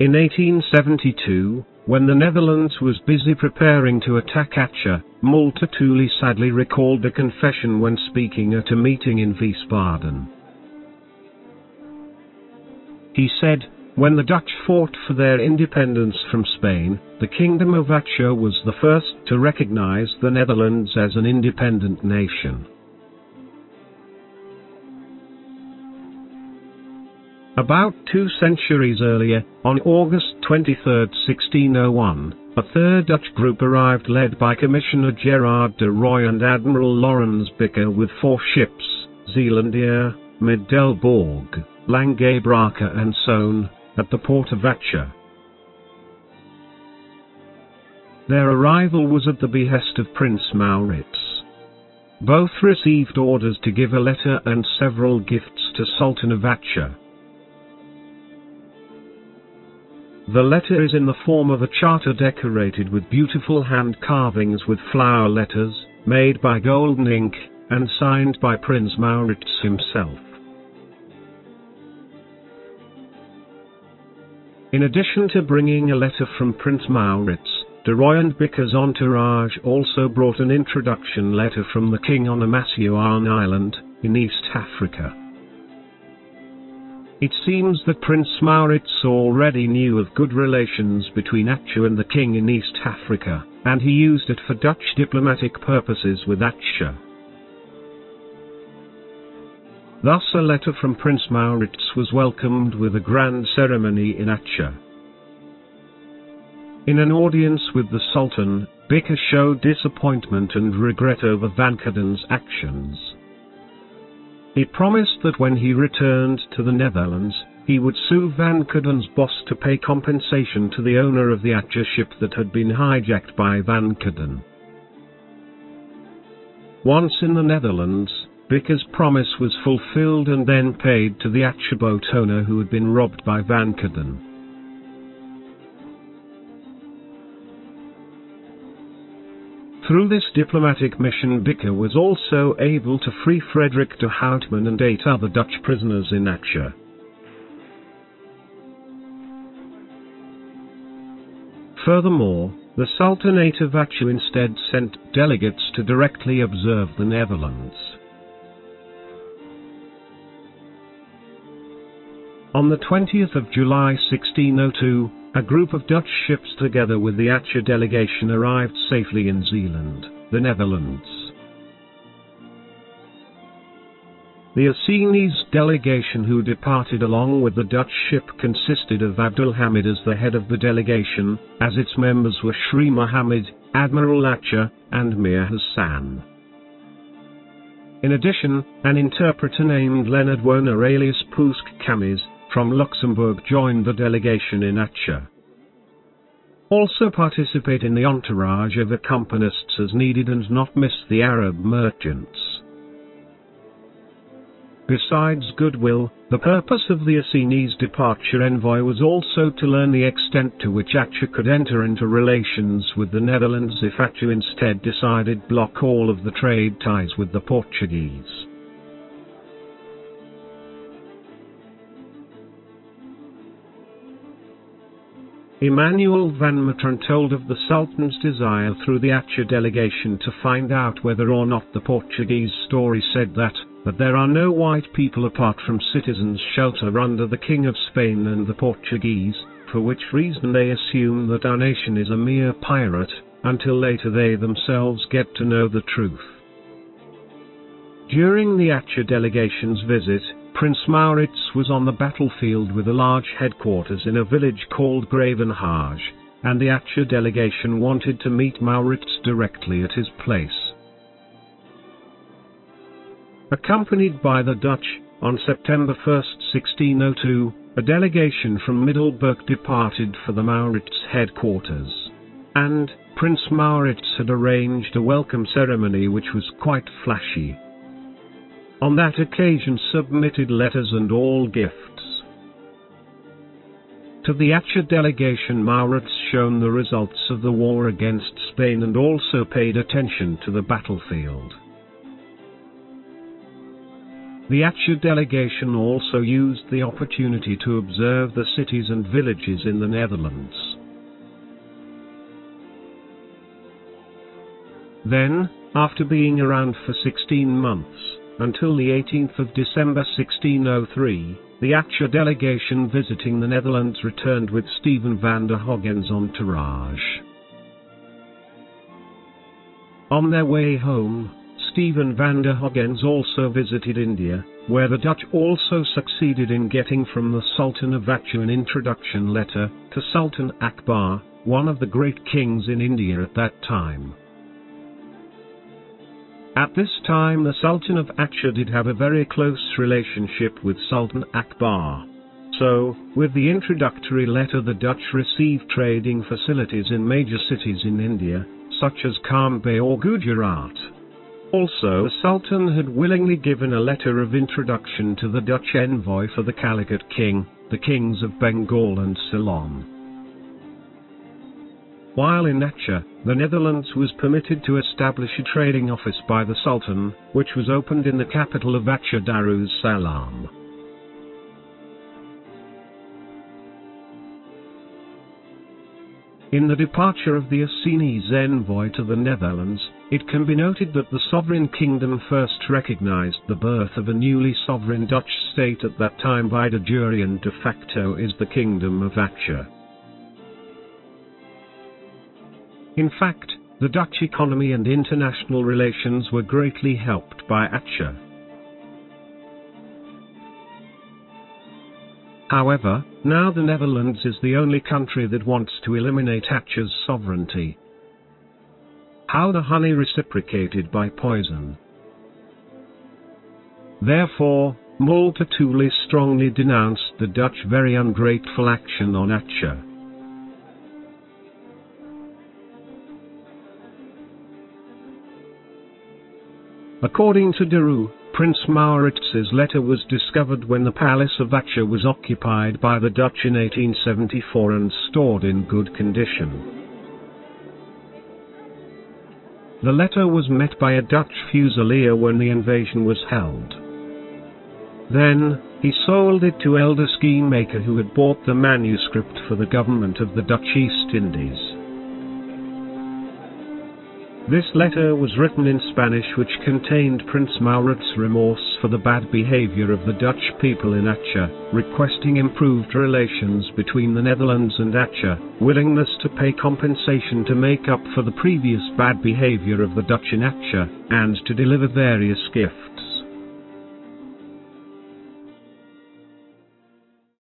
In 1872, when the Netherlands was busy preparing to attack Aceh, Multatuli sadly recalled a confession when speaking at a meeting in Wiesbaden. He said, when the Dutch fought for their independence from Spain, the Kingdom of Aceh was the first to recognize the Netherlands as an independent nation. About two centuries earlier, on August 23, 1601, a third Dutch group arrived led by Commissioner Gerard de Rooij and Admiral Laurens Bicker with four ships, Zeelandia, Middelburg, Langebrake and Zoon, at the port of Aceh. Their arrival was at the behest of Prince Maurits. Both received orders to give a letter and several gifts to Sultan of Aceh. The letter is in the form of a charter decorated with beautiful hand carvings with flower letters, made by golden ink, and signed by Prince Maurits himself. In addition to bringing a letter from Prince Maurits, de Roy and Bicker's entourage also brought an introduction letter from the king on Amasyan Island, in East Africa. It seems that Prince Maurits already knew of good relations between Aceh and the king in East Africa, and he used it for Dutch diplomatic purposes with Aceh. Thus a letter from Prince Maurits was welcomed with a grand ceremony in Aceh. In an audience with the Sultan, Bicker showed disappointment and regret over Van Caerden's actions. He promised that when he returned to the Netherlands, he would sue Van Caerden's boss to pay compensation to the owner of the Aceh ship that had been hijacked by Van Caerden. Once in the Netherlands, Bicker's promise was fulfilled and then paid to the Aceh boat owner who had been robbed by Van Caerden. Through this diplomatic mission Bicker was also able to free Frederick de Houtman and eight other Dutch prisoners in Aceh. Furthermore, the Sultanate of Aceh instead sent delegates to directly observe the Netherlands. On the 20th of July 1602, a group of Dutch ships together with the Aceh delegation arrived safely in Zeeland, the Netherlands. The Acehnese delegation who departed along with the Dutch ship consisted of Abdulhamid as the head of the delegation, as its members were Shri Muhammad, Admiral Aceh, and Mir Hassan. In addition, an interpreter named Leonard Werner alias Pusk Kamis, from Luxembourg joined the delegation in Aceh. Also participate in the entourage of accompanists as needed and not miss the Arab merchants. Besides goodwill, the purpose of the Acehnese departure envoy was also to learn the extent to which Aceh could enter into relations with the Netherlands if Aceh instead decided block all of the trade ties with the Portuguese. Emmanuel van Meteren told of the Sultan's desire through the Aceh delegation to find out whether or not the Portuguese story said that, that there are no white people apart from citizens shelter under the King of Spain and the Portuguese, for which reason they assume that our nation is a mere pirate, until later they themselves get to know the truth. During the Aceh delegation's visit, Prince Maurits was on the battlefield with a large headquarters in a village called Gravenhage, and the Aceh delegation wanted to meet Maurits directly at his place. Accompanied by the Dutch, on September 1, 1602, a delegation from Middelburg departed for the Maurits headquarters. And, Prince Maurits had arranged a welcome ceremony which was quite flashy on that occasion submitted letters and all gifts. To the Aceh delegation Maurits shown the results of the war against Spain and also paid attention to the battlefield. The Aceh delegation also used the opportunity to observe the cities and villages in the Netherlands. Then, after being around for 16 months, until the 18th of December 1603, the Aceh delegation visiting the Netherlands returned with Stephen van der Hogen's entourage. On their way home, Stephen van der Hogens also visited India, where the Dutch also succeeded in getting from the Sultan of Aceh an introduction letter to Sultan Akbar, one of the great kings in India at that time. At this time the Sultan of Aceh did have a very close relationship with Sultan Akbar. So, with the introductory letter the Dutch received trading facilities in major cities in India, such as Cambay or Gujarat. Also the Sultan had willingly given a letter of introduction to the Dutch envoy for the Calicut king, the kings of Bengal and Ceylon. While in Aceh, the Netherlands was permitted to establish a trading office by the Sultan, which was opened in the capital of Aceh Darus Salam. In the departure of the Acehnese envoy to the Netherlands, it can be noted that the sovereign kingdom first recognized the birth of a newly sovereign Dutch state at that time by de jure and de facto is the Kingdom of Aceh. In fact, the Dutch economy and international relations were greatly helped by Aceh. However, now the Netherlands is the only country that wants to eliminate Aceh's sovereignty. How the honey reciprocated by poison. Therefore, Multatuli strongly denounced the Dutch very ungrateful action on Aceh. According to Deroux, Prince Maurits's letter was discovered when the Palace of Aceh was occupied by the Dutch in 1874 and stored in good condition. The letter was met by a Dutch fusilier when the invasion was held. Then, he sold it to elder scheme-maker who had bought the manuscript for the government of the Dutch East Indies. This letter was written in Spanish which contained Prince Maurits's remorse for the bad behavior of the Dutch people in Aceh, requesting improved relations between the Netherlands and Aceh, willingness to pay compensation to make up for the previous bad behavior of the Dutch in Aceh, and to deliver various gifts.